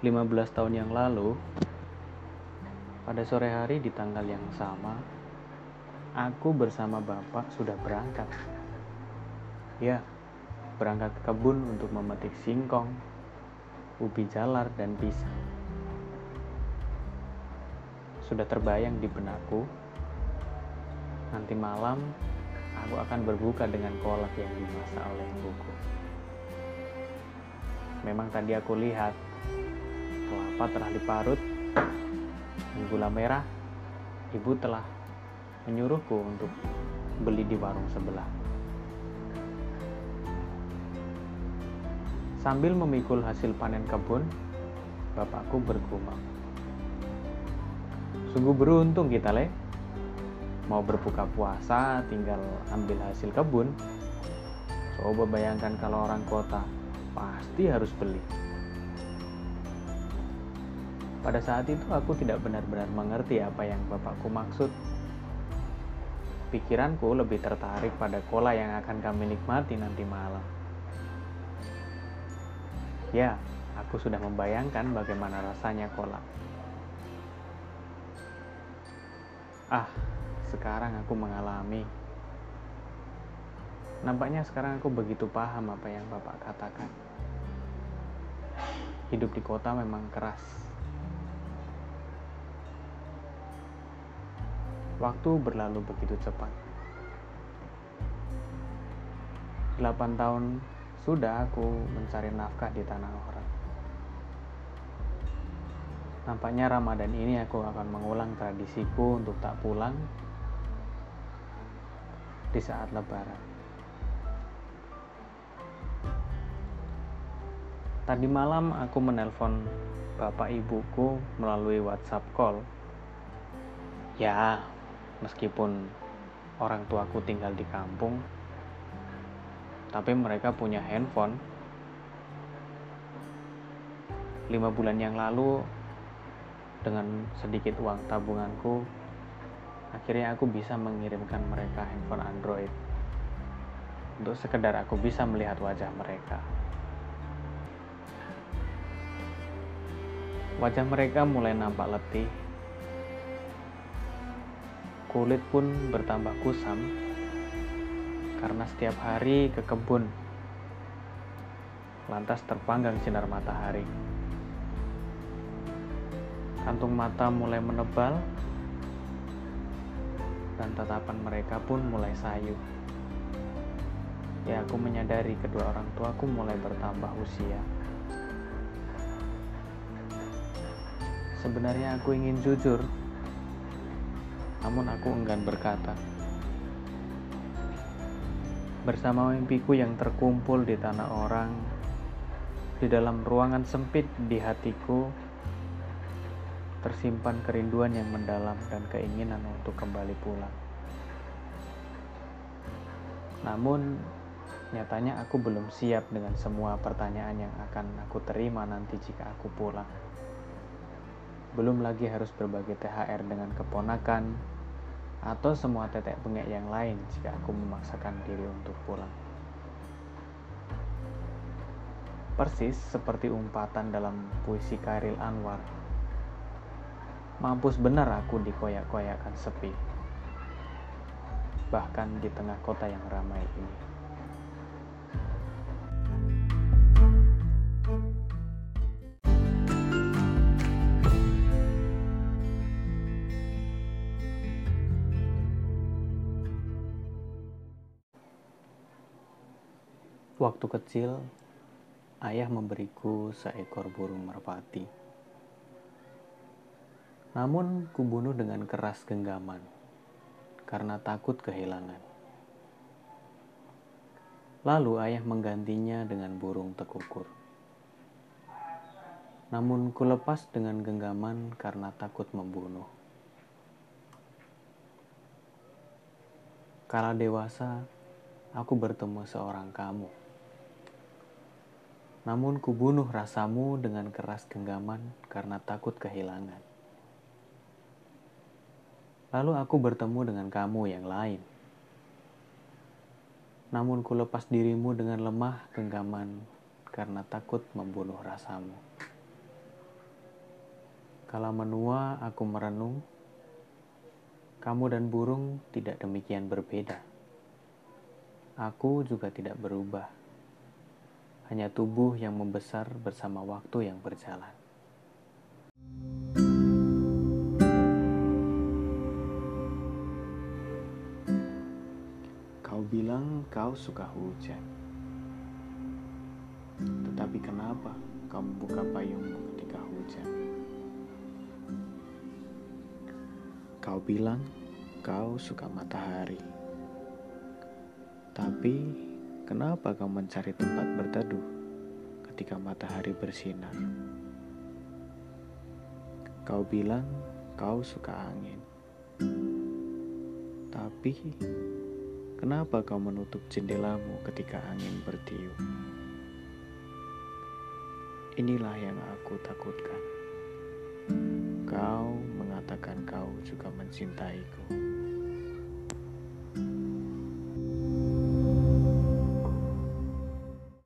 15 tahun yang lalu, pada sore hari di tanggal yang sama, aku bersama bapak sudah berangkat. Ya, berangkat ke kebun untuk memetik singkong, ubi jalar, dan pisang. Sudah terbayang di benakku, nanti malam aku akan berbuka dengan kolak yang dimasak oleh ibuku. Memang tadi aku lihat kelapa telah diparut. Dan gula merah ibu telah menyuruhku untuk beli di warung sebelah. Sambil memikul hasil panen kebun bapakku bergumam sungguh beruntung kita le. Mau berbuka puasa tinggal ambil hasil kebun. Coba bayangkan kalau orang kota pasti harus beli pada saat itu aku tidak benar-benar mengerti apa yang bapakku maksud. Pikiranku lebih tertarik pada kola yang akan kami nikmati nanti malam. Ya, aku sudah membayangkan bagaimana rasanya kola. Ah, sekarang aku mengalami. Nampaknya sekarang aku begitu paham apa yang Bapak katakan. Hidup di kota memang keras Waktu berlalu begitu cepat. 8 tahun sudah aku mencari nafkah di tanah orang. Nampaknya Ramadan ini aku akan mengulang tradisiku untuk tak pulang di saat lebaran. Tadi malam aku menelpon bapak ibuku melalui WhatsApp call. Ya, meskipun orang tuaku tinggal di kampung tapi mereka punya handphone. Lima bulan yang lalu dengan sedikit uang tabunganku akhirnya aku bisa mengirimkan mereka handphone Android. Untuk sekedar aku bisa melihat wajah mereka. Wajah mereka mulai nampak letih Kulit pun bertambah kusam karena setiap hari ke kebun. Lantas terpanggang sinar matahari. Kantung mata mulai menebal dan tatapan mereka pun mulai sayu. Ya, aku menyadari kedua orang tuaku mulai bertambah usia. Sebenarnya aku ingin jujur namun aku enggan berkata. Bersama mimpiku yang terkumpul di tanah orang, di dalam ruangan sempit di hatiku, tersimpan kerinduan yang mendalam dan keinginan untuk kembali pulang. Namun, nyatanya aku belum siap dengan semua pertanyaan yang akan aku terima nanti jika aku pulang. Belum lagi harus berbagi THR dengan keponakan atau semua tetek bengek yang lain jika aku memaksakan diri untuk pulang. Persis seperti umpatan dalam puisi Kairil Anwar. Mampus benar aku dikoyak-koyakkan sepi. Bahkan di tengah kota yang ramai ini. Waktu kecil, ayah memberiku seekor burung merpati. Namun, kubunuh dengan keras genggaman karena takut kehilangan. Lalu ayah menggantinya dengan burung tekukur. Namun kulepas dengan genggaman karena takut membunuh. Kala dewasa, aku bertemu seorang kamu namun kubunuh rasamu dengan keras genggaman karena takut kehilangan. Lalu aku bertemu dengan kamu yang lain. Namun ku lepas dirimu dengan lemah genggaman karena takut membunuh rasamu. Kala menua, aku merenung. Kamu dan burung tidak demikian berbeda. Aku juga tidak berubah. Hanya tubuh yang membesar bersama waktu yang berjalan. Kau bilang kau suka hujan. Tetapi kenapa kau membuka payungmu ketika hujan? Kau bilang kau suka matahari. Tapi kenapa kau mencari tempat berteduh ketika matahari bersinar? Kau bilang kau suka angin. Tapi kenapa kau menutup jendelamu ketika angin bertiup? Inilah yang aku takutkan. Kau mengatakan kau juga mencintaiku.